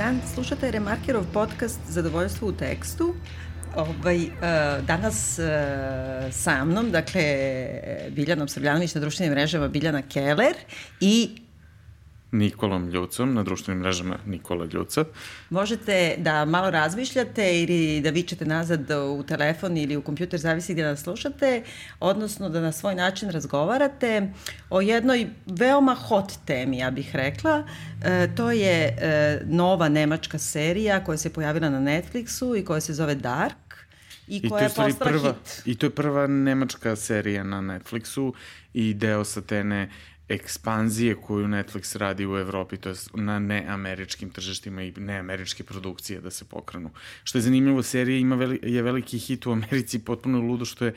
dan, slušate Remarkerov podcast Zadovoljstvo u tekstu. Ovaj, uh, danas uh, sa mnom, dakle, Biljanom Srbljanović na društvenim mrežama Biljana Keller i Nikolom Ljucom, na društvenim mrežama Nikola Ljuca. Možete da malo razmišljate ili da vičete nazad u telefon ili u kompjuter, zavisi gde nas slušate, odnosno da na svoj način razgovarate o jednoj veoma hot temi, ja bih rekla. E, to je e, nova nemačka serija koja se pojavila na Netflixu i koja se zove Dark i koja I to je, je prva, hit. I to je prva nemačka serija na Netflixu i deo satene ekspanzije koju Netflix radi u Evropi, to je na neameričkim tržištima i neameričke produkcije da se pokrenu. Što je zanimljivo, serija ima veli, je veliki hit u Americi, potpuno ludo što je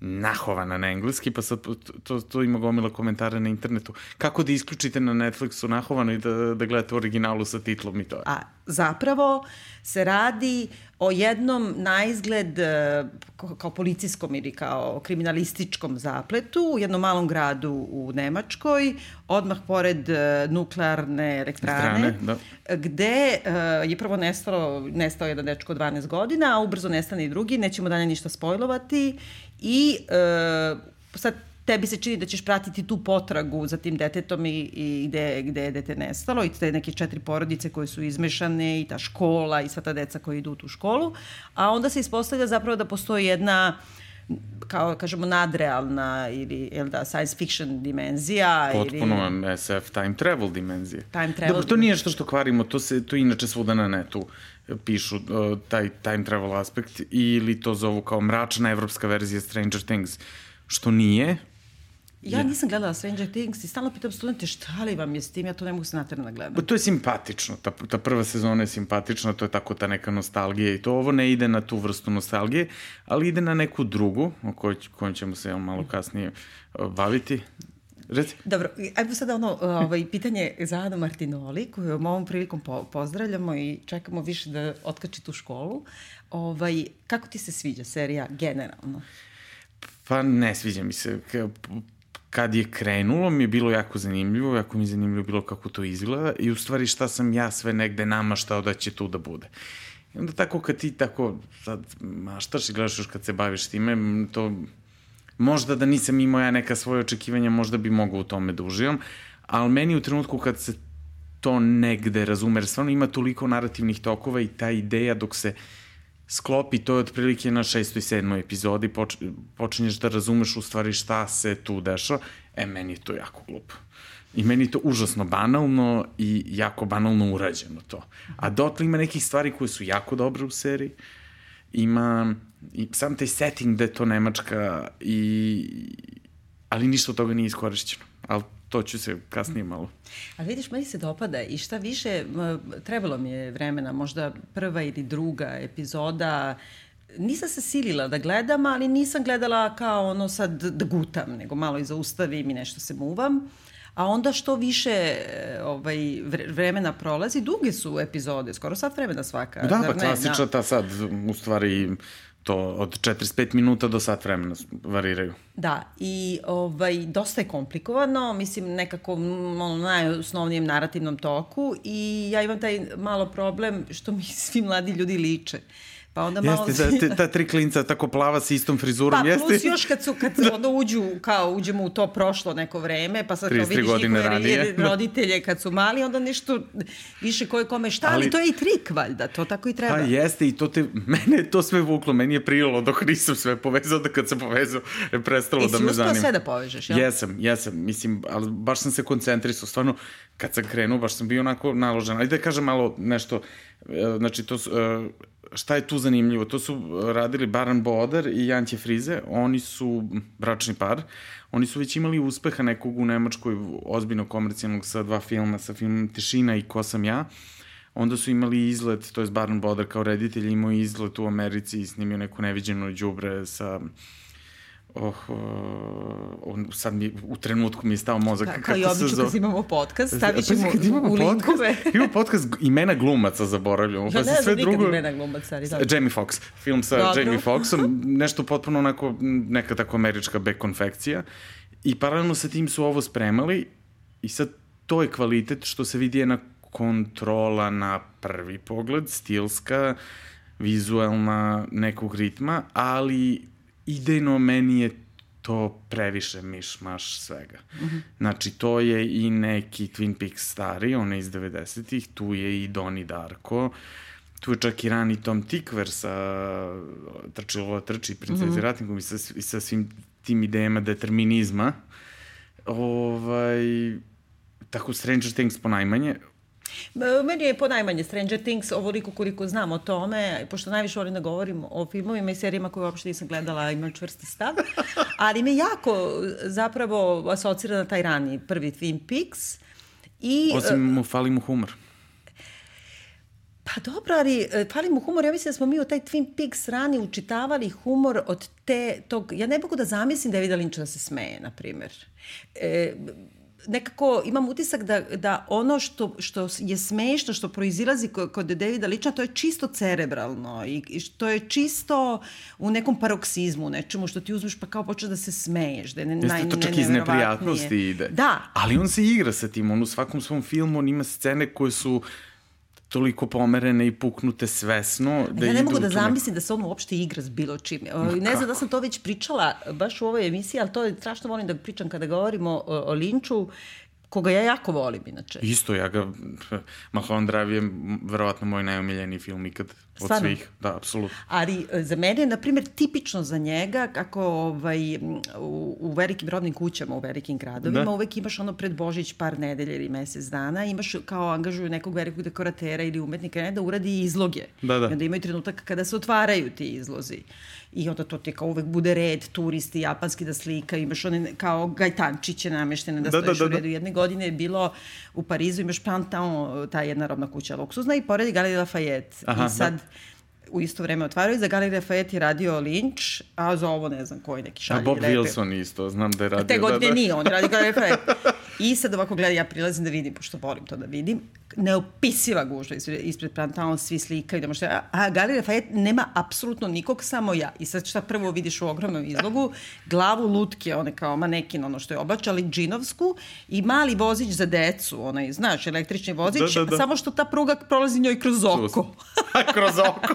nahovana na engleski, pa sad to, to, ima gomila komentara na internetu. Kako da isključite na Netflixu nahovano i da, da gledate originalu sa titlom i to? A zapravo se radi o jednom na izgled e, kao policijskom ili kao kriminalističkom zapletu u jednom malom gradu u Nemačkoj, odmah pored e, nuklearne elektrane, Strane, da. gde e, je prvo nestalo, nestao jedan dečko od 12 godina, a ubrzo nestane i drugi, nećemo dalje ništa spojlovati i sad tebi se čini da ćeš pratiti tu potragu za tim detetom i, i gde, gde je dete nestalo i te neke četiri porodice koje su izmešane i ta škola i sva ta deca koji idu u tu školu, a onda se ispostavlja zapravo da postoji jedna kao kažemo nadrealna ili jel da science fiction dimenzija potpuno ili... SF time travel dimenzija. Time travel. Dobro, to nije što što kvarimo, to se to inače svuda na netu pišu uh, taj time travel aspekt ili to zovu kao mračna evropska verzija Stranger Things što nije, Ja nisam gledala Stranger Things i stalno pitam studente šta li vam je s tim, ja to ne mogu se natrano da gledam. Pa to je simpatično, ta, ta prva sezona je simpatična, to je tako ta neka nostalgija i to ovo ne ide na tu vrstu nostalgije, ali ide na neku drugu, o kojoj, kojom ćemo se malo kasnije baviti. Reci. Dobro, ajmo sada ono ovaj, pitanje za Anu Martinoli, koju ovom prilikom po, pozdravljamo i čekamo više da otkači tu školu. Ovaj, kako ti se sviđa serija generalno? Pa ne sviđa mi se kad je krenulo mi je bilo jako zanimljivo, jako mi je zanimljivo bilo kako to izgleda i u stvari šta sam ja sve negde namaštao da će tu da bude. I onda tako kad ti tako sad maštaš i gledaš još kad se baviš time, to možda da nisam imao ja neka svoje očekivanja, možda bi mogao u tome da uživam, ali meni u trenutku kad se to negde razume, jer stvarno ima toliko narativnih tokova i ta ideja dok se uh, sklopi, to je otprilike na šestoj, sedmoj epizodi, poč, počinješ da razumeš u stvari šta se tu dešava, e, meni je to jako glupo. I meni je to užasno banalno i jako banalno urađeno to. A dotle ima nekih stvari koje su jako dobre u seriji. Ima i sam taj setting da je to Nemačka i ali ništa od toga nije iskorišćeno. Ali to ću se kasnije malo. Ali vidiš, meni se dopada i šta više, trebalo mi je vremena, možda prva ili druga epizoda, nisam se silila da gledam, ali nisam gledala kao ono sad da gutam, nego malo i zaustavim i nešto se muvam. A onda što više ovaj, vremena prolazi, duge su epizode, skoro sat vremena svaka. Da, pa klasična ta sad, u stvari, to od 45 minuta do sat vremena variraju. Da, i ovaj, dosta je komplikovano, mislim nekako ono, najosnovnijem narativnom toku i ja imam taj malo problem što mi svi mladi ljudi liče. Pa onda malo... Jeste, ta, ta tri klinca tako plava sa istom frizurom, pa, jeste? Pa plus još kad, su, kad da. onda uđu, kao uđemo u to prošlo neko vreme, pa sad kao vidiš njihove ranije. Da. roditelje kad su mali, onda nešto više koje kome šta, ali, ali to je i trik valjda, to tako i treba. Pa jeste i to te, mene je to sve vuklo, meni je prijelo dok nisam sve povezao, da kad sam povezao je prestalo da me zanima. I si sve da povežeš, jel? Jesam, jesam, mislim, ali baš sam se koncentrisao, stvarno, kad sam krenuo, baš sam bio onako naložen. Ajde da kažem malo nešto, e, znači to su, e, šta je tu zanimljivo? To su radili Baran Boder i Jantje Frize, oni su bračni par, oni su već imali uspeha nekog u Nemačkoj ozbiljno komercijalnog sa dva filma, sa filmom Tišina i Ko sam ja, onda su imali izlet, to je Baran Boder kao reditelj imao izlet u Americi i snimio neku neviđenu džubre sa Oh, on, sad mi, u trenutku mi je stao mozak. Da, kao i obično kad imamo podcast, stavit ćemo pa, imamo u podcast, linkove. imamo podcast imena glumaca zaboravljamo. Ja pa ne znam nikad drugo... imena glumaca. Ali da. Jamie Foxx, film sa Dobro. Jamie Foxxom, nešto potpuno onako, neka tako američka back konfekcija. I paralelno sa tim su ovo spremali i sad to je kvalitet što se vidi na kontrola na prvi pogled, stilska, vizuelna nekog ritma, ali idejno meni je to previše miš-maš svega. Mm -hmm. Znači, to je i neki Twin Peaks stari, on je iz 90-ih, tu je i Doni Darko, tu je čak i rani Tom Tikver sa Trčilo trči, princezi mm -hmm. ratnikom i sa, i sa svim tim idejama determinizma. Ovaj, tako Stranger Things po najmanje, Meni je ponajmanje Stranger Things ovoliko koliko znam o tome, pošto najviše volim da govorim o filmovima i serijima koje uopšte nisam gledala, imam čvrsti stav, ali me jako zapravo asocira na taj rani prvi Twin Peaks. I, Osim mu fali mu humor. Pa dobro, ali e, fali mu humor. Ja mislim da smo mi u taj Twin Peaks rani učitavali humor od te, tog... Ja ne mogu da zamislim Davida Lynča da se smeje, na primer. E, nekako imam utisak da, da ono što, što je smešno, što proizilazi kod, Davida Liča, to je čisto cerebralno i, što je čisto u nekom paroksizmu, nečemu što ti uzmeš pa kao počeš da se smeješ. Da je ne, Jeste, naj, to čak iz neprijatnosti ide. Da. Ali on se igra sa tim, on u svakom svom filmu on ima scene koje su toliko pomerene i puknute svesno. Da ja ne mogu da zamislim da se on uopšte igra s bilo čim. Ma ne znam da sam to već pričala baš u ovoj emisiji, ali to je strašno volim da pričam kada govorimo o, o Linču koga ja jako volim inače. Isto, ja ga, Mulholland Drive je verovatno moj najomiljeniji film ikad od Stvarno? svih. Da, apsolutno. Ali e, za mene je, na primjer, tipično za njega kako ovaj, u, u velikim rodnim kućama, u velikim gradovima, da. uvek imaš ono pred Božić par nedelja ili mesec dana, imaš kao angažuju nekog velikog dekoratera ili umetnika ne, da uradi izloge. Da, da. I onda imaju trenutak kada se otvaraju ti izlozi. I onda to ti kao uvek bude red, turisti japanski da slika, imaš one kao gajtančiće nameštene da, da stojiš da, da, da. u redu. Jedne godine je bilo u Parizu, imaš Pantheon, ta jedna robna kuća luksuzna i pored Galerija Lafayette. Aha, I sad, da u isto vreme otvaraju. Za Galerija Lafayette je radio Lynch, a za ovo ne znam koji neki šalji. A Bob reper. Wilson isto, znam da je radio. Te godine da, da. nije, on je radio Galerija Lafayette. I sad ovako gleda, ja prilazim da vidim, pošto volim to da vidim, neopisiva gužva ispred, ispred Plantaon, svi slikaju, nema šta, a Galerija Lafayette nema apsolutno nikog, samo ja. I sad šta prvo vidiš u ogromnom izlogu, glavu lutke, one kao manekin, ono što je oblačali, džinovsku, i mali vozić za decu, onaj, znaš, električni vozić, da, da, da. samo što ta pruga prolazi njoj kroz oko. kroz oko.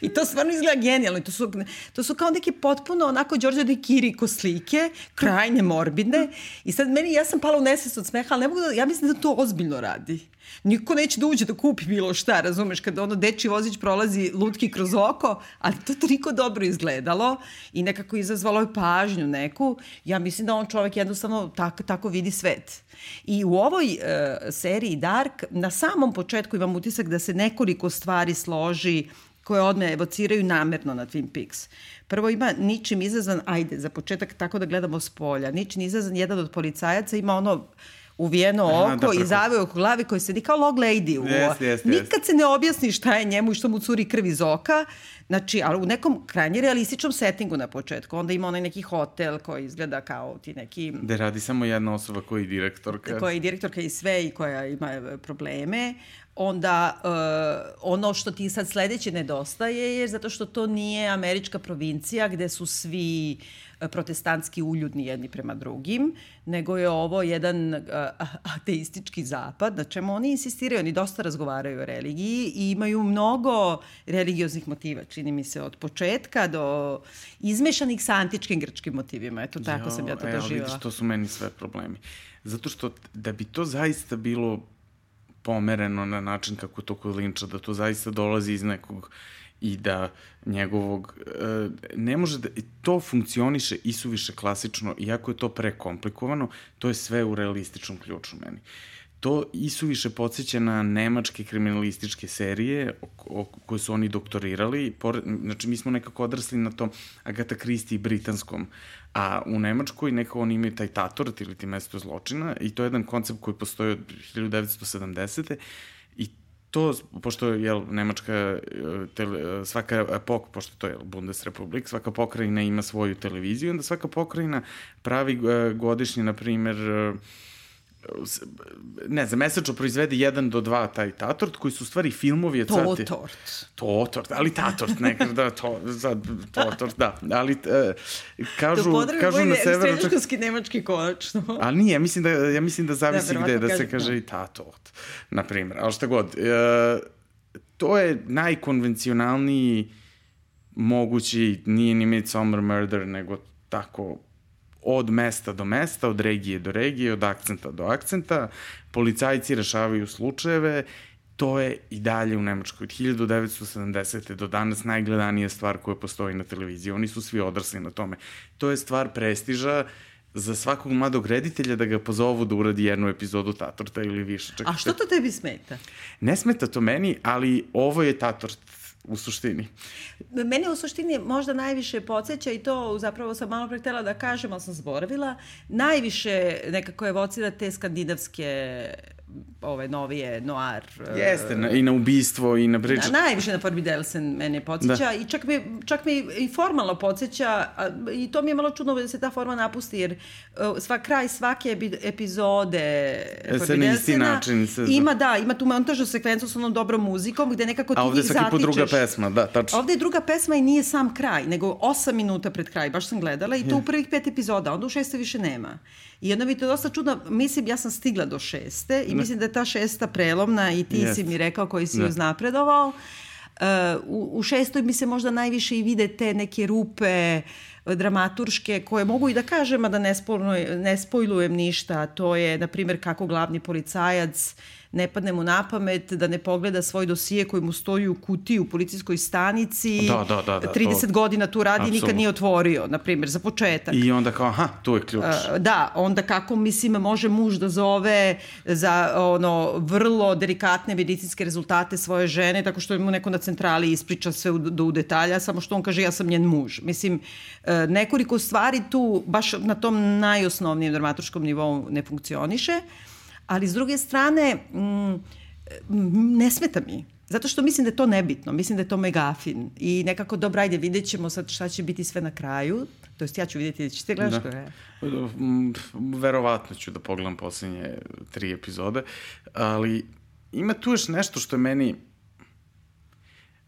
I to stvarno izgleda genijalno. To su, to su kao neke potpuno onako Đorđe de Kiriko slike, krajne morbidne. I sad meni, ja sam pala u nesvest od smeha, ali ne mogu da, ja mislim da to ozbiljno radi. Niko neće da uđe da kupi bilo šta, razumeš, kada ono deči vozić prolazi lutki kroz oko, ali to toliko dobro izgledalo i nekako izazvalo je pažnju neku. Ja mislim da on čovek jednostavno tako, tako vidi svet. I u ovoj uh, seriji Dark na samom početku imam utisak da se nekoliko stvari složi koje odme evociraju namerno na Twin Peaks. Prvo ima ničim izazvan, ajde, za početak tako da gledamo s polja, ničim izazvan jedan od policajaca ima ono uvijeno oko da, i zave oko glavi koji sedi kao log lady. U, yes, yes, Nikad se ne objasni šta je njemu i što mu curi krv iz oka. Znači, ali u nekom krajnje realističnom settingu na početku. Onda ima onaj neki hotel koji izgleda kao ti neki... Da radi samo jedna osoba koja je direktorka. Koja je direktorka i sve i koja ima e, probleme onda uh, ono što ti sad sledeće nedostaje je zato što to nije američka provincija gde su svi e, protestantski uljudni jedni prema drugim, nego je ovo jedan uh, ateistički zapad, na čemu oni insistiraju, oni dosta razgovaraju o religiji i imaju mnogo religioznih motiva, čini mi se, od početka do izmešanih sa antičkim grčkim motivima. Eto, tako jo, sam ja to doživjela. Evo, vidiš, to su meni sve problemi. Zato što da bi to zaista bilo pomereno na način kako to kod Linča, da to zaista dolazi iz nekog i da njegovog, e, ne može da, to funkcioniše i suviše klasično, iako je to prekomplikovano, to je sve u realističnom ključu meni. To i suviše podsjeća na nemačke kriminalističke serije o, o, koje su oni doktorirali. Por, znači, mi smo nekako odrasli na tom Agatha Christie britanskom A u Nemačkoj nekako oni imaju taj Tatort ili ti mesto zločina i to je jedan koncept koji postoji od 1970. I to, pošto je jel, Nemačka, e, tele, svaka epok, pošto to je Bundesrepublik, svaka pokrajina ima svoju televiziju, onda svaka pokrajina pravi e, godišnje, na primer, ne znam, mesečno proizvede jedan do dva taj tatort, koji su u stvari filmovi od sati. Totort. Totort, ali tatort, nekad da, to, sad, totort, da. Ali uh, kažu, kažu na severu... Srednjoškolski nemački konačno. Ali nije, ja mislim da, ja mislim da zavisi da, gde, da se kaže da. i tatort, na primjer. Ali šta god, uh, to je najkonvencionalniji mogući, nije ni Midsommar Murder, nego tako od mesta do mesta, od regije do regije, od akcenta do akcenta, policajci rešavaju slučajeve, to je i dalje u Nemačkoj od 1970. do danas najgledanija stvar koja postoji na televiziji. Oni su svi odrasli na tome. To je stvar prestiža za svakog mladog reditelja da ga pozovu da uradi jednu epizodu Tatorta ili više. Čak, A što to tebi smeta? Ne smeta to meni, ali ovo je Tatort u suštini? Mene u suštini možda najviše podsjeća i to zapravo sam malo pre htela da kažem, ali sam zaboravila, najviše nekako evocira te skandinavske ove novije noir. E, Jeste, na, i na ubistvo i na priču. Na, najviše na Delsen mene podsjeća da. i čak mi, čak mi i formalno podsjeća a, i to mi je malo čudno da se ta forma napusti jer uh, sva kraj svake epizode e, se na isti način se... ima da, ima tu montažnu sekvencu sa onom dobrom muzikom gde nekako ti A ovde put druga pesma, da, tačno. Ovde je druga pesma i nije sam kraj, nego 8 minuta pred kraj, baš sam gledala i to yeah. u prvih pet epizoda, onda u šeste više nema. I onda mi to dosta čudno, mislim, ja sam stigla do šeste i. mislim da je ta šesta prelomna i ti yes. si mi rekao koji si ne. uznapredovao. Uh, u, u šestoj mi se možda najviše i vide te neke rupe dramaturške koje mogu i da kažem, a da ne, spojlujem, ne spojlujem ništa. To je, na primjer, kako glavni policajac uh, ne padne mu na pamet da ne pogleda svoj dosije koji mu stoji u kutiji u policijskoj stanici. Da, da, da. da 30 to... godina tu radi i nikad nije otvorio, na primjer, za početak. I onda kao, aha, tu je ključ. Da, onda kako, mislim, može muž da zove za ono vrlo delikatne medicinske rezultate svoje žene, tako što mu neko na centrali ispriča sve u, do u detalja, samo što on kaže ja sam njen muž. Mislim, e, nekoliko stvari tu baš na tom najosnovnijem dramaturskom nivou ne funkcioniše. Ali s druge strane, mm, ne smeta mi. Zato što mislim da je to nebitno, mislim da je to megafin i nekako dobro, ajde, vidjet ćemo sad šta će biti sve na kraju, to jest ja ću vidjeti da ćete gledaš da. je. Mm, verovatno ću da pogledam poslednje tri epizode, ali ima tu još nešto što je meni,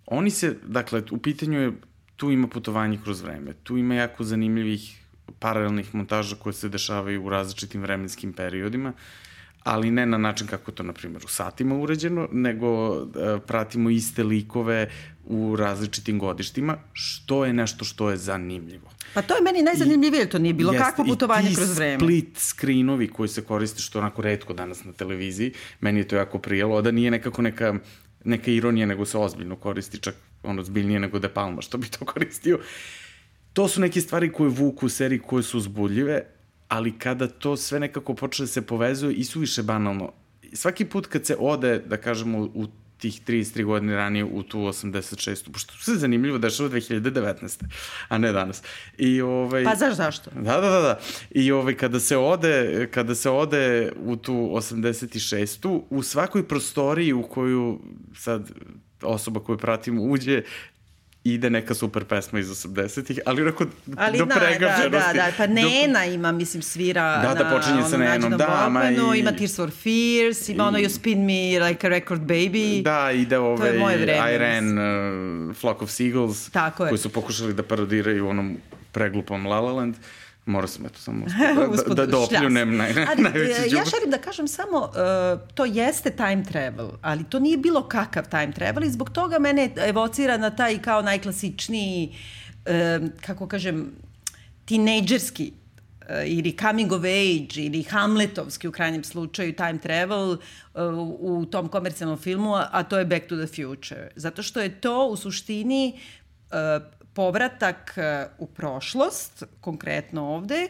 oni se, dakle, u pitanju je, tu ima putovanje kroz vreme, tu ima jako zanimljivih paralelnih montaža koje se dešavaju u različitim vremenskim periodima, uh, ali ne na način kako to, na primjer, u satima uređeno, nego uh, pratimo iste likove u različitim godištima, što je nešto što je zanimljivo. Pa to je meni najzanimljivije, to nije bilo kakvo putovanje kroz vreme. split screenovi koji se koriste, što onako redko danas na televiziji, meni je to jako prijelo, da nije nekako neka, neka ironija, nego se ozbiljno koristi, čak ono zbiljnije nego De Palma, što bi to koristio. To su neke stvari koje vuku u seriji koje su uzbudljive, ali kada to sve nekako počne da se povezuje i suviše banalno, svaki put kad se ode, da kažemo, u tih 33 godine ranije u tu 86. Pošto se zanimljivo dešava 2019. a ne danas. I ovaj Pa znaš zašto? Da, da, da, da. I ovaj kada se ode, kada se ode u tu 86. u svakoj prostoriji u koju sad osoba koju pratimo uđe, ide neka super pesma iz 80-ih, ali onako ali do da, pregaženosti. Da, da, da, pa Nena do... ima, mislim, svira da, da, počinje sa Nenom, da, ma i... ima Tears for Fears, ima i... ono You Spin Me Like a Record Baby. Da, ide ove I Ran, uh, Flock of Seagulls, Tako koji su pokušali da parodiraju onom preglupom La La Land. Mora sam eto samo da, da, da dopljunem naj, ali, najveći džub. Ja želim da kažem samo, uh, to jeste time travel, ali to nije bilo kakav time travel i zbog toga mene evocira na taj kao najklasičniji, uh, kako kažem, tinejdžerski uh, ili coming of age ili Hamletovski u krajnjem slučaju time travel uh, u tom komercijalnom filmu, a to je Back to the Future. Zato što je to u suštini uh, povratak e, u prošlost, konkretno ovde, e,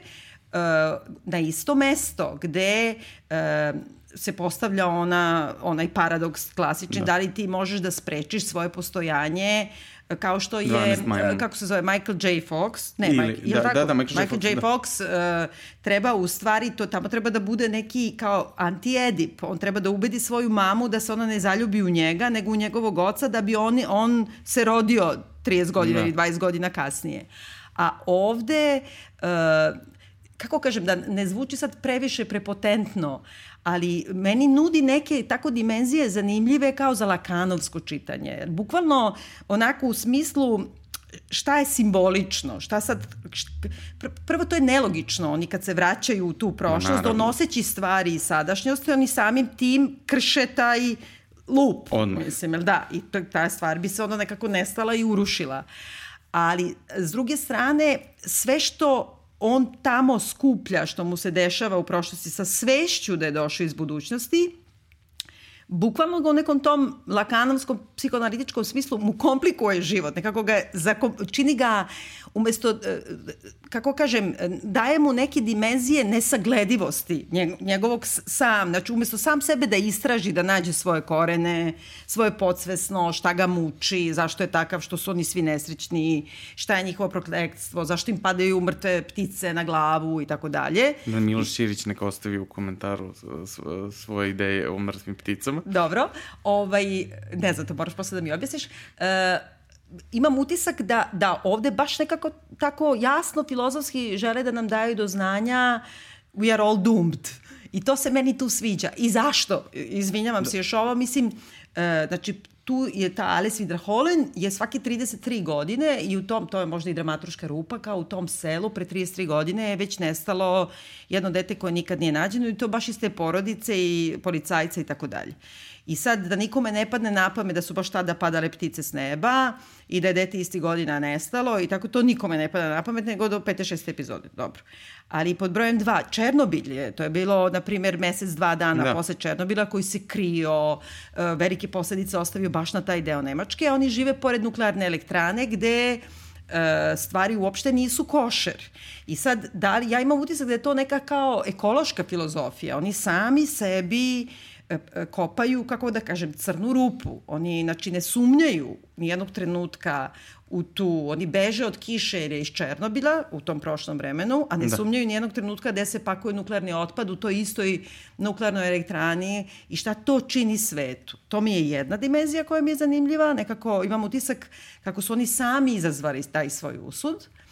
na isto mesto gde e, se postavlja ona, onaj paradoks klasični, da. da li ti možeš da sprečiš svoje postojanje kao što je, kako se zove, Michael J. Fox, ne, Ili, Mike, da, tako? da, da, Michael, Michael J. Fox, J. Fox da. uh, treba u stvari, to tamo treba da bude neki kao anti-edip, on treba da ubedi svoju mamu da se ona ne zaljubi u njega, nego u njegovog oca, da bi on, on se rodio 30 godina da. ili 20 godina kasnije. A ovde, uh, kako kažem, da ne zvuči sad previše prepotentno, ali meni nudi neke tako dimenzije zanimljive kao za lakanovsko čitanje. Bukvalno onako u smislu šta je simbolično, šta sad, šta, prvo to je nelogično, oni kad se vraćaju u tu prošlost, donoseći stvari iz sadašnjosti, oni samim tim krše taj lup, Odmah. mislim, jel da, i ta stvar bi se onda nekako nestala i urušila. Ali, s druge strane, sve što on tamo skuplja što mu se dešava u prošlosti sa svešću da je došao iz budućnosti, bukvalno ga u nekom tom lakanovskom psihoanalitičkom smislu mu komplikuje život, nekako ga zakom, čini ga umesto, e, kako kažem, daje mu neke dimenzije nesagledivosti njegovog sam, znači umesto sam sebe da istraži, da nađe svoje korene, svoje podsvesno, šta ga muči, zašto je takav, što su oni svi nesrećni, šta je njihovo prokletstvo, zašto im padaju mrtve ptice na glavu i tako dalje. Da Miloš Ćirić neka ostavi u komentaru svoje ideje o mrtvim pticama. Dobro, ovaj, ne znam, to moraš posle da mi objasniš. Uh, imam utisak da, da ovde baš nekako tako jasno filozofski žele da nam daju do znanja we are all doomed. I to se meni tu sviđa. I zašto? Izvinjavam se još ovo, mislim, uh, znači, tu je ta Alice Widerholen je svake 33 godine i u tom, to je možda i dramaturška rupa, kao u tom selu pre 33 godine je već nestalo jedno dete koje nikad nije nađeno i to baš iz te porodice i policajca i tako dalje. I sad da nikome ne padne na pamet da su baš tada padale ptice s neba i da je dete isti godina nestalo i tako to nikome ne pada na pamet nego do 5. 6. epizode. Dobro. Ali pod brojem 2, Černobil je, to je bilo, na primjer, mesec, dva dana da. posle Černobila koji se krio, e, velike posledice ostavio baš na taj deo Nemačke, a oni žive pored nuklearne elektrane gde e, stvari uopšte nisu košer. I sad, da li, ja imam utisak da je to neka kao ekološka filozofija. Oni sami sebi e, kopaju, kako da kažem, crnu rupu. Oni, znači, ne sumnjaju nijednog trenutka u tu, oni beže od kiše jer je iz Černobila u tom prošlom vremenu, a ne da. sumnjaju nijednog trenutka gde se pakuje nuklearni otpad u toj istoj nuklearnoj elektrani i šta to čini svetu. To mi je jedna dimenzija koja mi je zanimljiva, nekako imam utisak kako su oni sami izazvali taj svoj usud. Uh,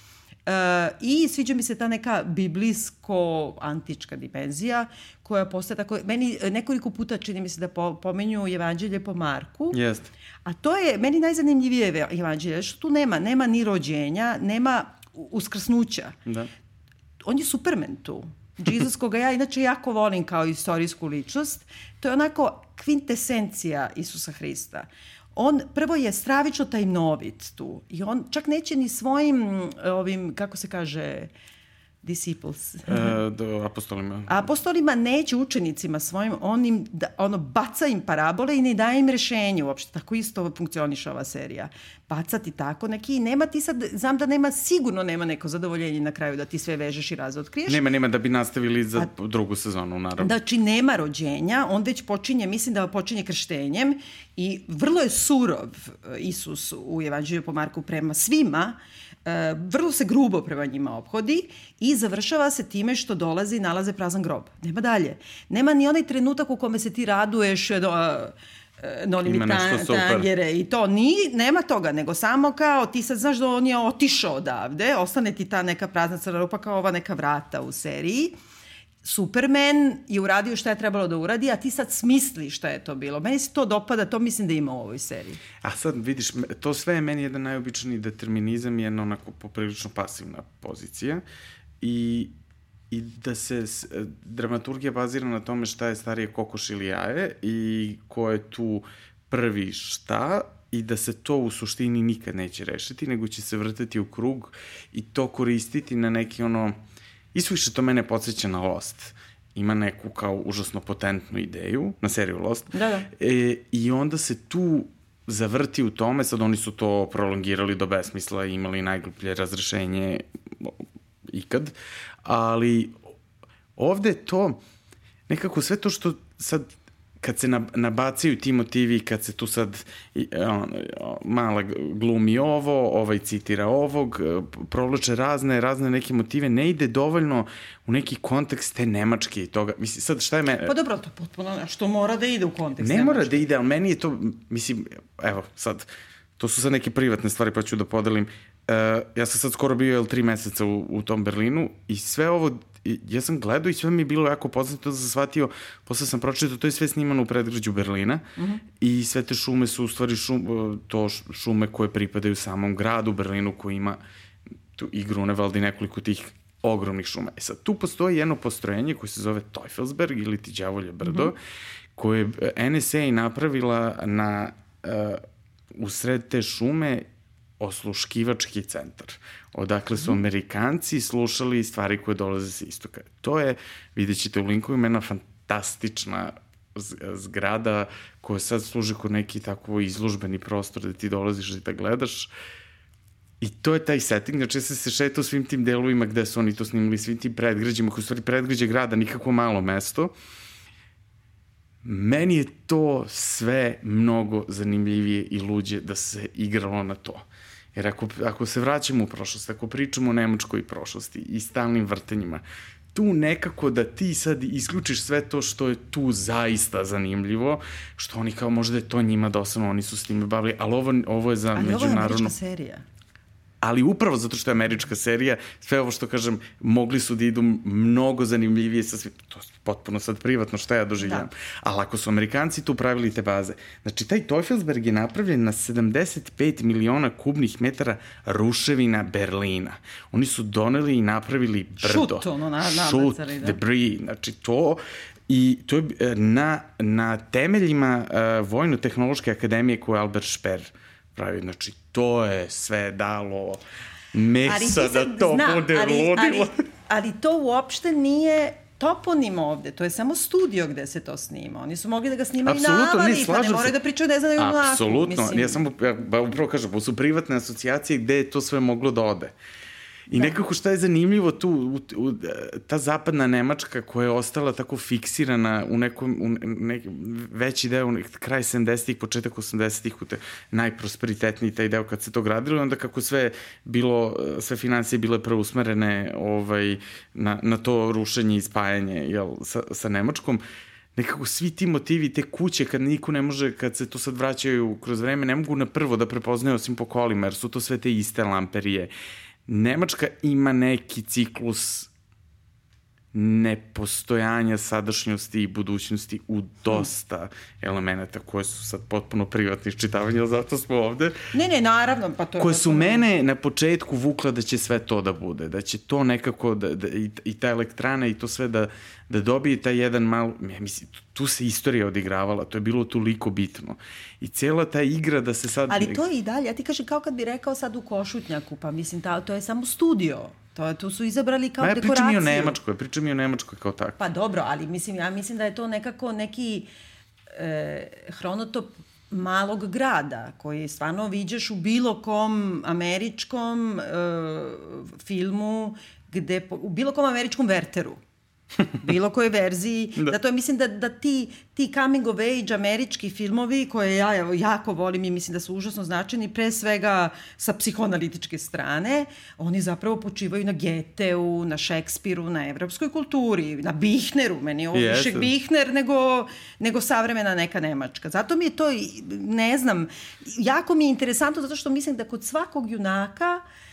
I sviđa mi se ta neka biblijsko-antička dimenzija koja postaje tako, meni nekoliko puta čini mi se da po, pomenju evanđelje po Marku. Jeste. A to je meni najzanimljivije evanđelje, što tu nema, nema ni rođenja, nema uskrsnuća. Da. On je supermen tu. Jesus, koga ja inače jako volim kao istorijsku ličnost, to je onako kvintesencija Isusa Hrista on prvo je stravično tajnovit tu i on čak neće ni svojim ovim, kako se kaže, disciples. E, do apostolima. Apostolima neće učenicima svojim, on im, da, ono, baca im parabole i ne daje im rešenje uopšte. Tako isto funkcioniše ova serija. Bacati tako neki, nema ti sad, znam da nema, sigurno nema neko zadovoljenje na kraju da ti sve vežeš i razotkriješ. Nema, nema da bi nastavili za A, drugu sezonu, naravno. Znači, nema rođenja, on već počinje, mislim da počinje krštenjem i vrlo je surov Isus u Evanđelju po Marku prema svima, E, vrlo se grubo prema njima ophodi i završava se time što dolazi i nalaze prazan grob. Nema dalje. Nema ni onaj trenutak u kome se ti raduješ do, Noli mi tanjere i to. Ni, nema toga, nego samo kao ti sad znaš da on je otišao odavde, ostane ti ta neka prazna crna rupa kao ova neka vrata u seriji Superman je uradio šta je trebalo da uradi, a ti sad smisliš šta je to bilo. Meni se to dopada, to mislim da ima u ovoj seriji. A sad vidiš, to sve je meni jedan najobičniji determinizam, jedna onako poprilično pasivna pozicija i i da se dramaturgija bazira na tome šta je starije kokoš ili jaje i ko je tu prvi šta i da se to u suštini nikad neće rešiti, nego će se vrtati u krug i to koristiti na neki ono Isviše to mene podsjeća na Lost. Ima neku kao užasno potentnu ideju na seriju Lost. Da, da. E, I onda se tu zavrti u tome, sad oni su to prolongirali do besmisla i imali najgluplje razrešenje ikad, ali ovde to, nekako sve to što sad kad se nabacaju ti motivi, kad se tu sad mala glumi ovo, ovaj citira ovog, provlače razne, razne neke motive, ne ide dovoljno u neki kontekst te Nemačke i toga. Mislim, sad šta je me... Pa dobro, to potpuno, što mora da ide u kontekst Ne Nemačke. mora da ide, ali meni je to, mislim, evo, sad, to su sad neke privatne stvari, pa ću da podelim. Uh, ja sam sad skoro bio, jel, tri meseca u, u tom Berlinu i sve ovo ja sam gledao i sve mi je bilo jako poznato da sam shvatio, posle sam pročitao, to je sve snimano u predgrađu Berlina mm -hmm. i sve te šume su u stvari šum, to šume koje pripadaju samom gradu Berlinu koji ima tu i Grunewald i nekoliko tih ogromnih šuma. E sad, tu postoji jedno postrojenje koje se zove Teufelsberg ili ti Đavolje brdo, mm -hmm. koje je NSA napravila na, uh, u sred te šume osluškivački centar, odakle su mhm. Amerikanci slušali stvari koje dolaze sa istoka. To je, vidjet ćete u linkovima, jedna fantastična zgrada koja sad služi kao neki tako izložbeni prostor da ti dolaziš i da gledaš. I to je taj setting, znači ja sam se šetao svim tim delovima gde su oni to snimali, svim tim predgrađima, koji su stvari predgrađe grada, nikako malo mesto. Meni je to sve mnogo zanimljivije i luđe da se igralo na to. Jer ako, ako se vraćamo u prošlost, ako pričamo o nemačkoj prošlosti i stalnim vrtenjima, tu nekako da ti sad isključiš sve to što je tu zaista zanimljivo, što oni kao možda je to njima dosadno, oni su s time bavili, ali ovo, ovo je za ali međunarodno... Ali ovo je američka serija ali upravo zato što je američka serija, sve ovo što kažem, mogli su da idu mnogo zanimljivije sa svim, to je potpuno sad privatno šta ja doživljam. Da. Ali ako su Amerikanci tu pravili te baze, znači taj Teufelsberg je napravljen na 75 miliona kubnih metara ruševina Berlina. Oni su doneli i napravili brdo. Šut, ono, na, na, Šut, da. debris, znači to I to je e, na, na temeljima uh, Vojno-tehnološke akademije koju Albert Speer pravi. Znači, to je sve dalo mesa da to znam, bude ali, ludilo. Ali, ali to uopšte nije toponim ovde, to je samo studio gde se to snima. Oni su mogli da ga snimaju Apsolutno, na avali, pa ne moraju da pričaju ne znaju mlaku. Apsolutno, ja samo, ja, ba, upravo kažem, su privatne asocijacije gde je to sve moglo da ode. I da. nekako šta je zanimljivo tu, u, u, ta zapadna Nemačka koja je ostala tako fiksirana u nekom, u nek, veći deo, kraj 70-ih, početak 80-ih, u te najprosperitetniji taj deo kad se to gradilo, onda kako sve bilo, sve financije bile preusmerene ovaj, na, na to rušenje i spajanje jel, sa, sa Nemačkom, nekako svi ti motivi, te kuće, kad niko ne može, kad se to sad vraćaju kroz vreme, ne mogu na prvo da prepoznaju osim po kolima, jer su to sve te iste lamperije. Nemačka ima neki ciklus nepostojanja sadašnjosti i budućnosti u dosta elemenata koje su sad potpuno privatni iščitavanja, zato smo ovde. Ne, ne, naravno, pa to je... Koje su mene na početku vukla da će sve to da bude, da će to nekako, da, da, i, i ta elektrana i to sve da, da dobije taj jedan malo, ja mislim, tu se istorija odigravala, to je bilo toliko bitno. I cijela ta igra da se sad... Ali to je i dalje, ja ti kažem kao kad bi rekao sad u Košutnjaku, pa mislim, ta, to je samo studio. To, tu su izabrali kao Ma, ja dekoraciju. Pričam i o Nemačkoj, pričam i o Nemačkoj kao tako. Pa dobro, ali mislim, ja mislim da je to nekako neki e, hronotop malog grada koji stvarno viđeš u bilo kom američkom e, filmu gde, u bilo kom američkom verteru bilo koje verziji. da. Zato mislim da, da ti, ti coming of age američki filmovi koje ja evo, jako volim i mislim da su užasno značajni, pre svega sa psihoanalitičke strane, oni zapravo počivaju na Geteu, na Šekspiru, na evropskoj kulturi, na Bihneru, meni je ovo yes. više Bihner nego, nego savremena neka Nemačka. Zato mi je to, ne znam, jako mi je interesantno zato što mislim da kod svakog junaka Uh,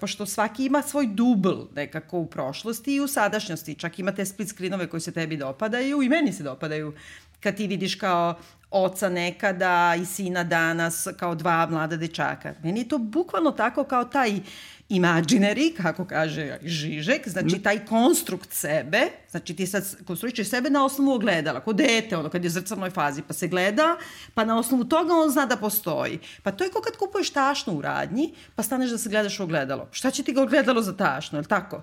pošto svaki ima svoj dubl nekako u prošlosti i u sadašnjosti. Čak ima te split screenove koji se tebi dopadaju i meni se dopadaju. Kad ti vidiš kao oca nekada i sina danas kao dva mlada dečaka. Meni je to bukvalno tako kao taj imaginary, kako kaže Žižek, znači taj konstrukt sebe, znači ti sad konstruičeš sebe na osnovu ogledala, kod dete, ono kad je u zrcalnoj fazi, pa se gleda, pa na osnovu toga on zna da postoji. Pa to je kao kad kupuješ tašnu u radnji, pa staneš da se gledaš u ogledalo. Šta će ti ga ogledalo za tašnu, je li tako?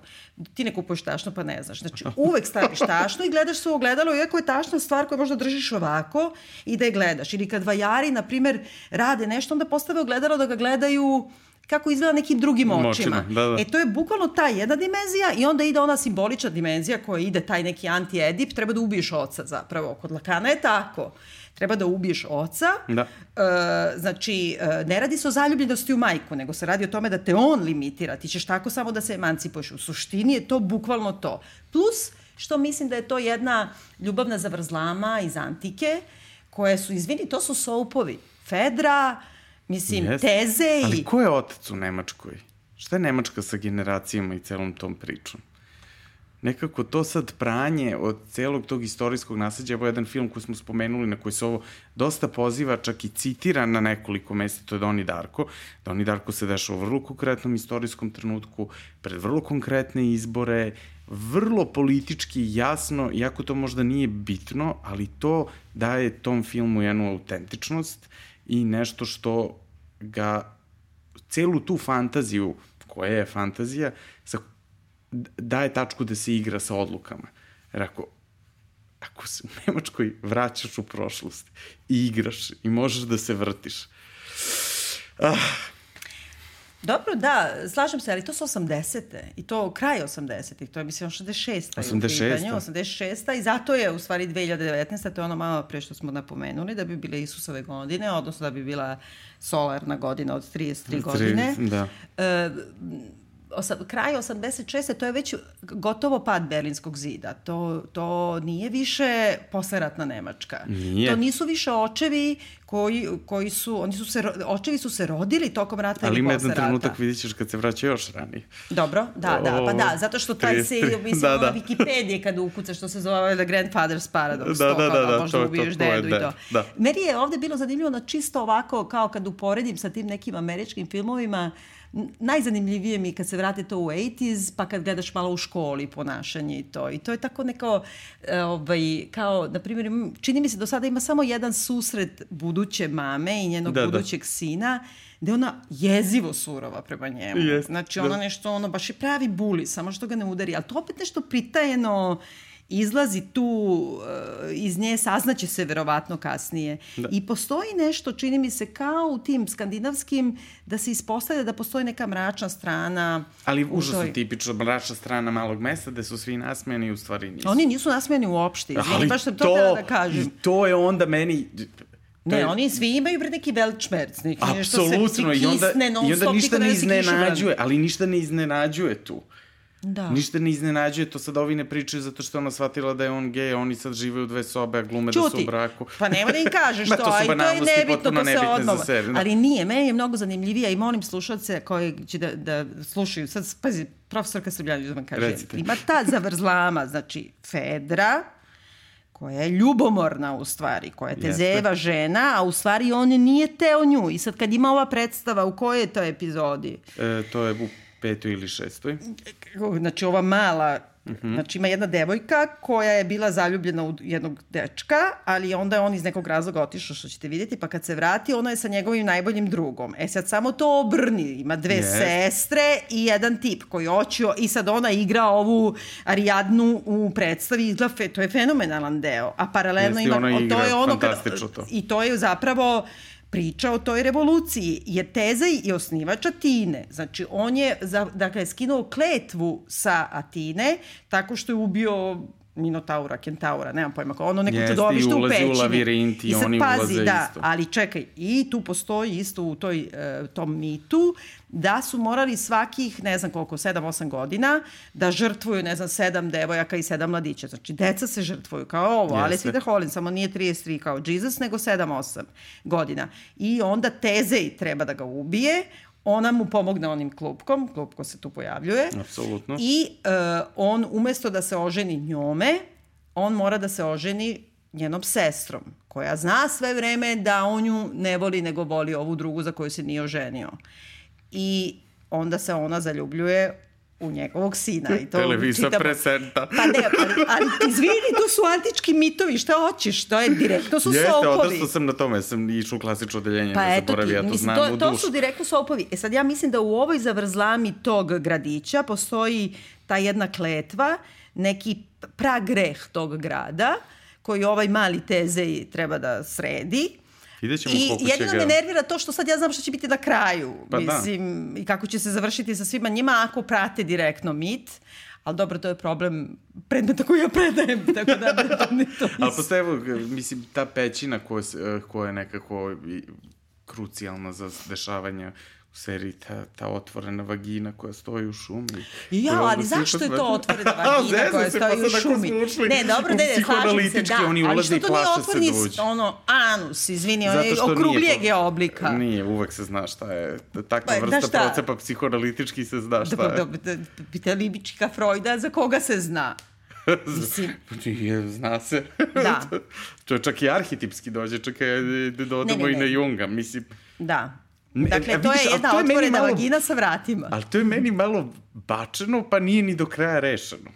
Ti ne kupuješ tašnu, pa ne znaš. Znači, uvek staviš tašnu i gledaš se u ogledalo, iako je tašna stvar koju možda držiš ovako i da je gledaš. Ili kad vajari, na primer, rade nešto, onda postave ogledalo da ga gledaju kako izgleda nekim drugim očima. očima da, da. E to je bukvalno ta jedna dimenzija i onda ide ona simbolična dimenzija koja ide taj neki anti-edip, treba da ubiješ oca zapravo. Kod Lakana je tako. Treba da ubiješ oca. Da. E, znači, e, ne radi se o zaljubljenosti u majku, nego se radi o tome da te on limitira. Ti ćeš tako samo da se emancipuješ. U suštini je to bukvalno to. Plus, što mislim da je to jedna ljubavna zavrzlama iz antike, koje su, izvini, to su soupovi. Fedra, Mislim, yes. teze i... Ali ko je otac u Nemačkoj? Šta je Nemačka sa generacijama i celom tom pričom? nekako to sad pranje od celog tog istorijskog nasledđa, evo jedan film koji smo spomenuli na koji se ovo dosta poziva, čak i citira na nekoliko mesta, to je Doni Darko. Doni Darko se dešava u vrlo konkretnom istorijskom trenutku, pred vrlo konkretne izbore, vrlo politički jasno, iako to možda nije bitno, ali to daje tom filmu jednu autentičnost i nešto što ga celu tu fantaziju, koja je fantazija, sa daje tačku da se igra sa odlukama. Jer ako, ako se u Nemačkoj vraćaš u prošlost i igraš i možeš da se vrtiš, ah, Dobro, da, slažem se, ali to su 80. I to kraj 80. To je, mislim, 66. 86. 86. I zato je, u stvari, 2019. To je ono malo pre što smo napomenuli, da bi bile Isusove godine, odnosno da bi bila solarna godina od 33 godine. Da. E, osa, kraj 86. to je već gotovo pad Berlinskog zida. To, to nije više posleratna Nemačka. Nije. To nisu više očevi koji, koji su, oni su se, očevi su se rodili tokom rata Ali ili ima posle jedan rata. trenutak vidit ćeš kad se vraća još ranije. Dobro, da, da, pa da, zato što taj se, 33, mislim, da, da, da. da. Wikipedije kada ukucaš, što se zove The Grandfather's Paradox, Da, to da, kao da, da, možda to- to- ubiješ to je dedu i to. dead, da. Meni je ovde bilo zanimljivo na čisto ovako, kao kad uporedim sa tim nekim američkim filmovima, n- najzanimljivije mi kad se vrate to u 80s, pa kad gledaš malo u školi ponašanje i to. I to je tako neko, e, ovaj, kao, na primjer, čini mi se do sada ima samo jedan susret buduće mame i njenog Da, da. budućeg sina, gde ona jezivo surova prema njemu. Jest, znači, da. ona nešto, ono, baš je pravi buli, samo što ga ne udari. Ali to opet nešto pritajeno izlazi tu uh, iz nje, saznaće se verovatno kasnije. Da. I postoji nešto, čini mi se, kao u tim skandinavskim, da se ispostavlja da postoji neka mračna strana. Ali užasno toj- tipično mračna strana malog mesta gde su svi nasmejani u stvari nisu. Oni nisu nasmejani uopšte, izvini, baš sam to, to da kažem. i to je onda meni... Ne, je- oni svi imaju bre neki velčmerc, neki nešto se Apsolutno, i onda, kisne non i onda ništa ne iznenađuje, ali ništa ne iznenađuje tu. Da. Ništa ne iznenađuje, to sad ovi ne pričaju zato što ona shvatila da je on gej, oni sad žive u dve sobe, a glume da su u Čuti, braku. pa nema da im kažeš to, to a i to je nebitno, to se odnova. sebe, da. Ali nije, meni je mnogo zanimljivija i molim slušalce koji će da, da slušaju, sad, pazi, profesorka Srbljanić da vam kaže, Recite. ima ta zavrzlama, znači, Fedra, koja je ljubomorna u stvari, koja te Jeste. zeva žena, a u stvari on nije teo nju. I sad kad ima ova predstava, u kojoj je to epizodi? E, to je u petoj ili šestoj. Znači ova mala Mhm. -hmm. Znači ima jedna devojka koja je bila zaljubljena u jednog dečka, ali onda je on iz nekog razloga otišao, što ćete vidjeti, pa kad se vrati, ona je sa njegovim najboljim drugom. E sad samo to obrni, ima dve Jest. sestre i jedan tip koji oćio i sad ona igra ovu Ariadnu u predstavi, izgleda fe, to je fenomenalan deo. A paralelno Jeste, ima, to je ono fantastično to. I to je zapravo priča o toj revoluciji, jer Tezaj je osnivač Atine. Znači, on je, dakle, skinuo kletvu sa Atine tako što je ubio Minotaura, Kentaura, nemam pojma ono neko Jeste, čudovište i u ulazi u pećini. labirint i sad oni pazi, ulaze da, isto. ali čekaj, i tu postoji isto u toj, e, tom mitu da su morali svakih, ne znam koliko, 7-8 godina da žrtvuju, ne znam, 7 devojaka i 7 mladića. Znači, deca se žrtvuju kao ovo, ali Jeste. svi da holim, samo nije 33 kao Jesus, nego 7-8 godina. I onda Tezej treba da ga ubije, ona mu pomogne onim klupkom, klupko se tu pojavljuje. Apsolutno. I uh, on umesto da se oženi njome, on mora da se oženi njenom sestrom, koja zna sve vreme da on nju ne voli, nego voli ovu drugu za koju se nije oženio. I onda se ona zaljubljuje u njegovog sina. I to Televisa čitamo- presenta. Pa ne, ali, ali izvini, to su antički mitovi, šta hoćeš? To je direktno su Jeste, sopovi. odrastao sam na tome, sam išao u klasično odeljenje, Pa ne zaboravi, ja to mislim, znam to, u to dušu. su direktno sopovi. E sad ja mislim da u ovoj zavrzlami tog gradića postoji ta jedna kletva, neki pragreh tog grada, koji ovaj mali tezej treba da sredi. Vidjet ćemo I koliko će jedino ga... me nervira to što sad ja znam šta će biti na kraju. Pa da. mislim, i kako će se završiti sa svima njima ako prate direktno mit. Ali dobro, to je problem predmeta koji ja predajem, tako da ne, to to Ali posle, evo, mislim, ta pećina koja, eh, koja je nekako krucijalna za dešavanja u seriji ta, ta otvorena vagina koja stoji u šumi. Ja, ali zašto je to otvorena vagina koja se, stoji pa u šumi? Ne, dobro, ne, ne, slažem se, da. oni ali ulaze što i to nije otvorni, da ono, anus, izvini, on je što po- je oblika. Nije, uvek se zna šta je. Takva Pa, vrsta šta? procepa psihoanalitički se zna šta Da, je. da, da, pitali bička Freuda, za koga se zna? Mislim, Nije, zna se. Da. to je čak i arhetipski dođe, čak i da dodamo i na. Junga. Mislim, da. Ne, Dakle, a to vidiš, je jedna to je otvorena malo- vagina sa vratima. ali to je meni malo bačeno, pa nije ni do kraja rešeno.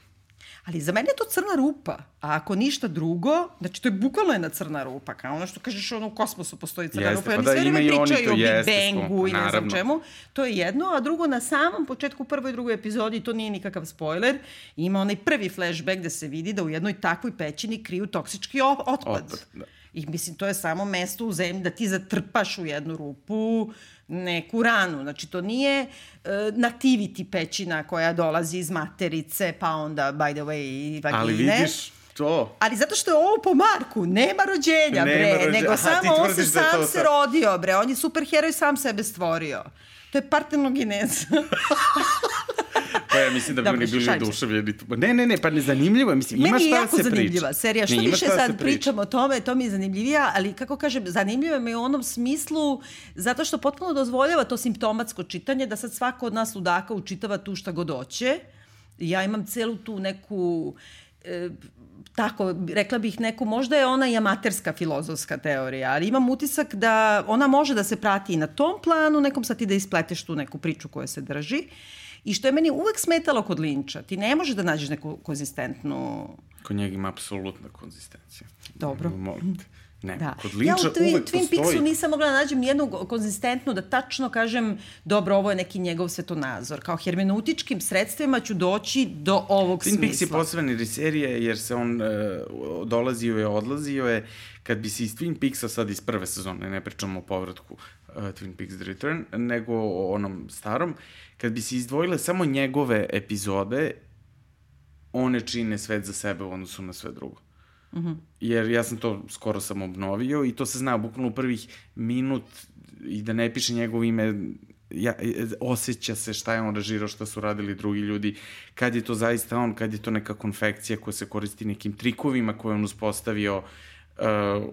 Ali za mene je to crna rupa. A ako ništa drugo, znači to je bukvalno jedna crna rupa. Kao ono što kažeš, ono u kosmosu postoji crna Jeste, rupa. pa Oni da, sve vreme pričaju o Big Bangu i ne znam čemu. To je jedno. A drugo, na samom početku prvoj i drugoj epizodi, to nije nikakav spoiler, ima onaj prvi flashback gde se vidi da u jednoj takvoj pećini kriju toksički otpad. Otpad, da. I mislim, to je samo mesto u zemlji da ti zatrpaš u jednu rupu neku ranu. Znači, to nije uh, nativity pećina koja dolazi iz materice, pa onda, by the way, i vagine. Ali vidiš to. Ali zato što je ovo po Marku, nema rođenja, Nema bre, rođenja. nego Aha, samo on se da sam to se rodio, bre, on je superheroj sam sebe stvorio. To je partenogeneza. Pa ja mislim da bi Dobro, oni bili oduševljeni. Ne, ne, ne, pa ne zanimljivo je. Mislim, ima Meni je šta jako da se priča. zanimljiva serija. Što Ne, ima više da sad priča. pričamo o tome, to mi je zanimljivija, ali kako kažem, zanimljiva mi je u onom smislu zato što potpuno dozvoljava to simptomatsko čitanje, da sad svako od nas ludaka učitava tu šta god hoće. Ja imam celu tu neku e, tako, rekla bih neku, možda je ona i amaterska filozofska teorija, ali imam utisak da ona može da se prati i na tom planu, nekom sad ti da ispleteš tu neku priču koja se drži. I što je meni uvek smetalo kod Linča, ti ne možeš da nađeš neku konzistentnu Kod njega ima apsolutna konzistencija. Dobro. Molim te. Ne, Da. kod ja Linča u Twin, uvek Twin. Peaksu nisam mogla da nađem jednu konzistentnu, da tačno kažem, dobro, ovo je neki njegov svetonazor. Kao hermeneutičkim sredstvima ću doći do ovog Twin Peaks je smisla. posebna jer je serija jer se on uh, dolazio je, odlazio je. Kad bi se iz Twin Peaksa sad iz prve sezone, ne pričamo o povratku uh, Twin Peaks The Return, nego o onom starom, kad bi se izdvojile samo njegove epizode, one čine svet za sebe u odnosu na sve drugo. Mm -hmm. Jer ja sam to skoro sam obnovio i to se zna bukvalno u prvih minut i da ne piše njegovo ime ja, osjeća se šta je on režirao, šta su radili drugi ljudi, kad je to zaista on, kad je to neka konfekcija koja se koristi nekim trikovima koje on uspostavio uh,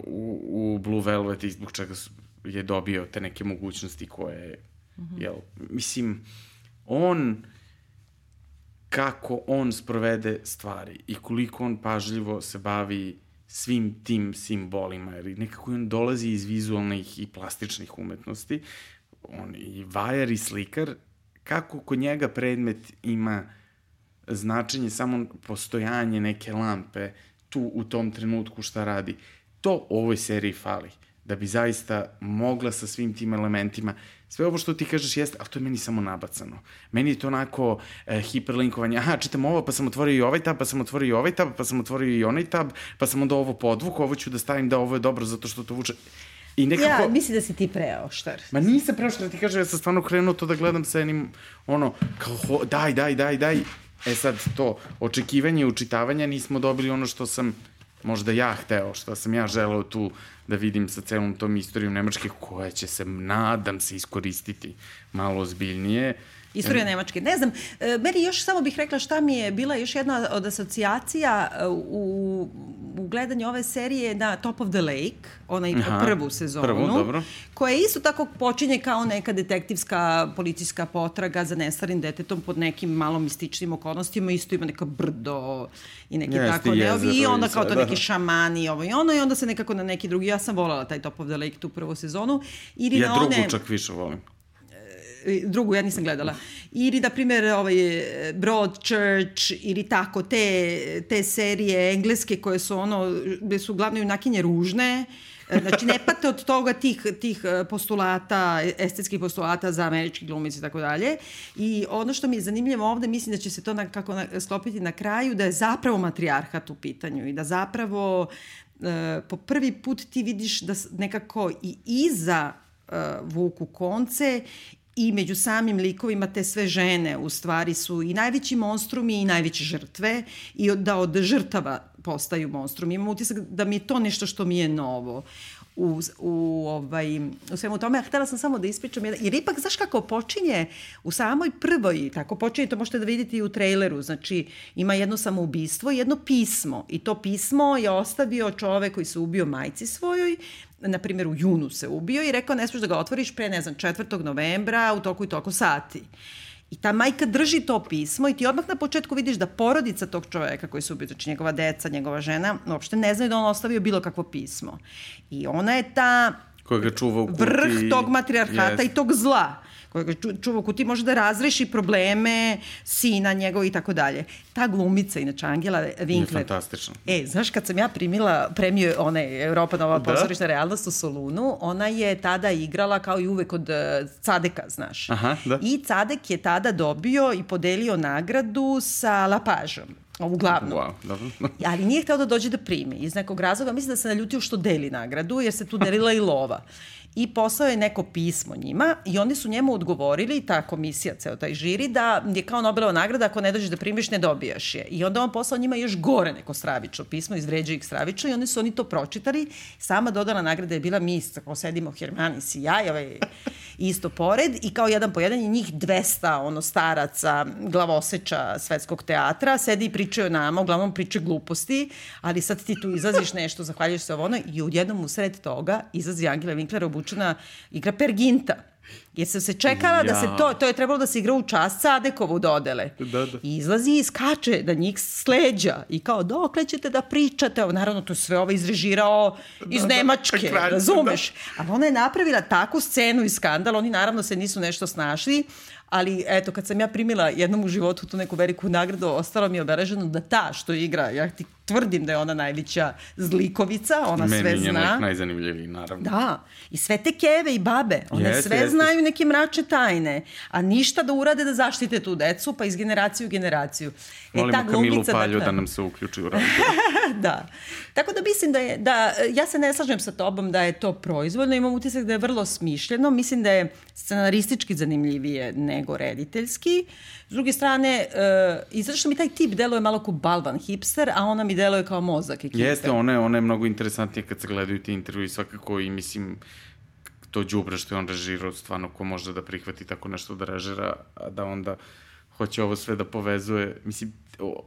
u, u Blue Velvet i zbog čega su- je dobio te neke mogućnosti koje, mm -hmm. jel, mislim, on kako on sprovede stvari i koliko on pažljivo se bavi svim tim simbolima, jer nekako on dolazi iz vizualnih i plastičnih umetnosti, on i vajar i slikar, kako kod njega predmet ima značenje samo postojanje neke lampe tu u tom trenutku šta radi. To ovoj seriji fali da bi zaista mogla sa svim tim elementima sve ovo što ti kažeš jeste, ali to je meni samo nabacano. Meni je to onako e, hiperlinkovanje, aha, čitam ovo, pa sam otvorio i ovaj tab, pa sam otvorio i ovaj tab, pa sam otvorio i onaj tab, pa sam onda ovo podvuku, ovo ću da stavim da ovo je dobro zato što to vuče. I nekako... Ja, mislim da si ti preoštar. Ma nisam preo što da ti kažem, ja sam stvarno krenuo to da gledam sa jednim, ono, kao, ho, daj, daj, daj, daj. E sad to, očekivanje i učitavanja nismo dobili ono što sam možda ja hteo, što sam ja želeo tu da vidim sa celom tom istorijom Nemačke, koja će se, nadam se, iskoristiti malo ozbiljnije. Istorija Nemačke. Ne znam, e, meni još samo bih rekla šta mi je bila još jedna od asocijacija e, u, u gledanju ove serije na Top of the Lake, onaj Aha, prvu sezonu, prvu, dobro. koja isto tako počinje kao neka detektivska policijska potraga za nestarim detetom pod nekim malo mističnim okolnostima, isto ima neka brdo i neki Jeste, tako neovi, i onda i kao to da. neki šamani, ovo i ono, i onda se nekako na neki drugi, ja sam volala taj Top of the Lake tu prvu sezonu, ili Ja na drugu one... čak više volim. E, drugu ja nisam gledala. Ili, na primjer, ovaj, Broadchurch ili tako, te, te serije engleske koje su ono, gde su glavne junakinje ružne, E, Znači, ne pate od toga tih, tih e, postulata, estetskih postulata za američki glumice i tako dalje. I ono što mi je zanimljivo ovde, mislim da će se to na, kako na, sklopiti na kraju, da je zapravo matrijarhat u pitanju i da zapravo e, po prvi put ti vidiš da nekako i iza e, vuku konce i među samim likovima te sve žene u stvari su i najveći monstrumi i najveće žrtve i da od žrtava postaju monstrumi. Imam utisak da mi je to nešto što mi je novo. U, u, ovaj, u svemu tome. A htela sam samo da ispričam, jedan, jer ipak, znaš kako počinje u samoj prvoj, tako počinje, to možete da vidite i u traileru, znači ima jedno samoubistvo i jedno pismo. I to pismo je ostavio čovek koji se ubio majci svojoj, na primjer u junu se ubio i rekao ne smiješ da ga otvoriš pre, ne znam, 4. novembra u toku i toku sati. I ta majka drži to pismo i ti odmah na početku vidiš da porodica tog čoveka koji se ubio, znači njegova deca, njegova žena, uopšte ne znaju da on ostavio bilo kakvo pismo. I ona je ta koja ga čuva u kuti. Vrh tog matrijarhata yes. i tog zla koja ga čuva u kuti može da razreši probleme sina njegov i tako dalje. Ta glumica, inače Angela Winkler. Je fantastično. E, znaš, kad sam ja primila premiju one Europa Nova da? pozorišna realnost u Solunu, ona je tada igrala kao i uvek od uh, Cadeka, znaš. Aha, da. I Cadek je tada dobio i podelio nagradu sa Lapažom ovu glavnu. Wow, dobro. Ali nije hteo da dođe da primi iz nekog razloga. Mislim da se naljutio što deli nagradu, jer se tu delila i lova i poslao je neko pismo njima i oni su njemu odgovorili, ta komisija, ceo taj žiri, da je kao Nobelova nagrada, ako ne dođeš da primiš, ne dobijaš je. I onda on poslao njima još gore neko stravično pismo, izvređa ih stravično i oni su oni to pročitali. Sama dodana nagrada je bila mi, kako sedimo Hermanis i ja, i ovaj isto pored i kao jedan po jedan je njih 200 ono staraca, glavoseča svetskog teatra, sedi i pričaju nama, uglavnom pričaju gluposti, ali sad ti tu izlaziš nešto, zahvaljuješ se ovo ono i jednom u sred toga izlazi Angela Winkler obučena igra Perginta. Jer se čekala ja. da se to, to je trebalo da se igra u čast Sadekovu dodele. Da, da. I izlazi i skače da njih sleđa i kao dokle ćete da pričate, naravno to sve ovo izrežirao iz da, da. Nemačke, da, razumeš? Da. Ali ona je napravila takvu scenu i skandal, oni naravno se nisu nešto snašli, ali eto, kad sam ja primila jednom u životu tu neku veliku nagradu, ostalo mi je obeleženo da ta što igra, ja ti tvrdim da je ona najveća zlikovica, ona Meni sve zna. Meni je najzanimljiviji, naravno. Da, i sve te keve i babe, one yes, sve yes, znaju neke mrače tajne, a ništa da urade da zaštite tu decu, pa iz generaciju u generaciju. E, Molimo ta Kamilu Palju dakle, da nam se uključi u razgovor. da. Tako da mislim da je, da, ja se ne slažem sa tobom da je to proizvoljno, imam utisak da je vrlo smišljeno, mislim da je scenaristički zanimljivije nego rediteljski. S druge strane, uh, i zato što mi taj tip deluje malo kao balvan hipster, a ona mi deluje kao mozak ekipe. Jeste, ona je, ona je mnogo interesantnija kad se gledaju ti intervjui svakako i mislim to džubre što je on režirao, stvarno ko može da prihvati tako nešto da režira, a da onda hoće ovo sve da povezuje. Mislim, o,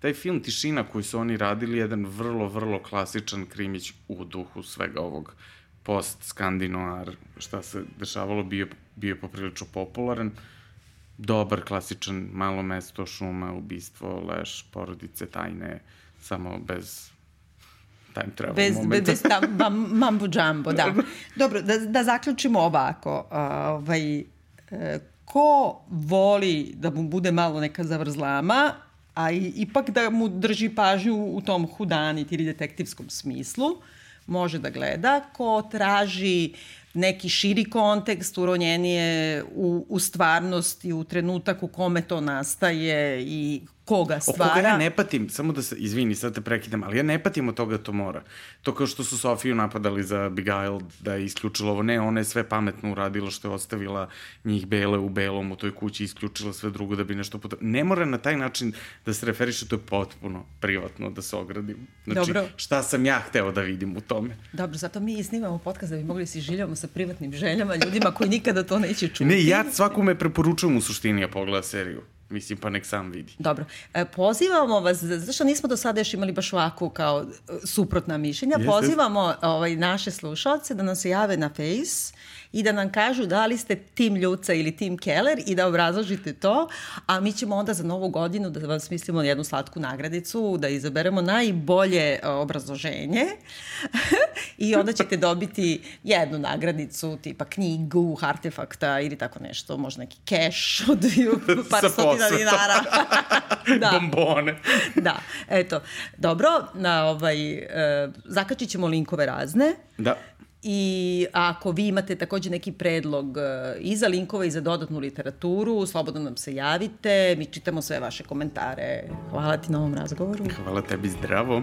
taj film Tišina koji su oni radili je jedan vrlo, vrlo klasičan krimić u duhu svega ovog post-skandinoar, šta se dešavalo, bio, bio poprilično popularan. Dobar, klasičan, malo mesto, šuma, ubistvo, leš, porodice, tajne, samo bez time travel bez, momenta. Bez tam, mambo jumbo, da. Dobro, da, da zaključimo ovako. Ovaj, e, ko voli da mu bude malo neka zavrzlama, a i, ipak da mu drži pažnju u tom hudanit ili detektivskom smislu, može da gleda. Ko traži neki širi kontekst, uronjenije u, u stvarnost i u trenutak u kome to nastaje i koga stvara. O koga ja ne patim, samo da se, izvini, sad te prekidam, ali ja ne patim od toga to mora. To kao što su Sofiju napadali za Abigail da je isključila ovo, ne, ona je sve pametno uradila što je ostavila njih bele u belom u toj kući, isključila sve drugo da bi nešto puta... Ne mora na taj način da se referiše, to je potpuno privatno da se ogradim. Znači, Dobro. šta sam ja hteo da vidim u tome. Dobro, zato mi snimamo podcast da bi mogli da si željamo sa privatnim željama ljudima koji nikada to neće čuti. Ne, ja svakome preporučujem u suštini ja pogleda seriju. Mislim, pa nek sam vidi. Dobro. E, pozivamo vas, zašto nismo do sada još imali baš ovako kao e, suprotna mišljenja, Jeste. pozivamo ovaj, naše slušalce da nam se jave na Face i da nam kažu da li ste tim Ljuca ili tim Keller i da obrazložite to, a mi ćemo onda za novu godinu da vam smislimo jednu slatku nagradicu, da izaberemo najbolje e, obrazloženje i onda ćete dobiti jednu nagradicu, tipa knjigu, artefakta ili tako nešto, možda neki keš od par stotina dinara. da. Bombone. da, eto. Dobro, na ovaj, e, zakačit ćemo linkove razne. Da. I ako vi imate takođe neki predlog e, i za linkove i za dodatnu literaturu, slobodno nam se javite, mi čitamo sve vaše komentare. Hvala ti na ovom razgovoru. Hvala tebi, zdravo.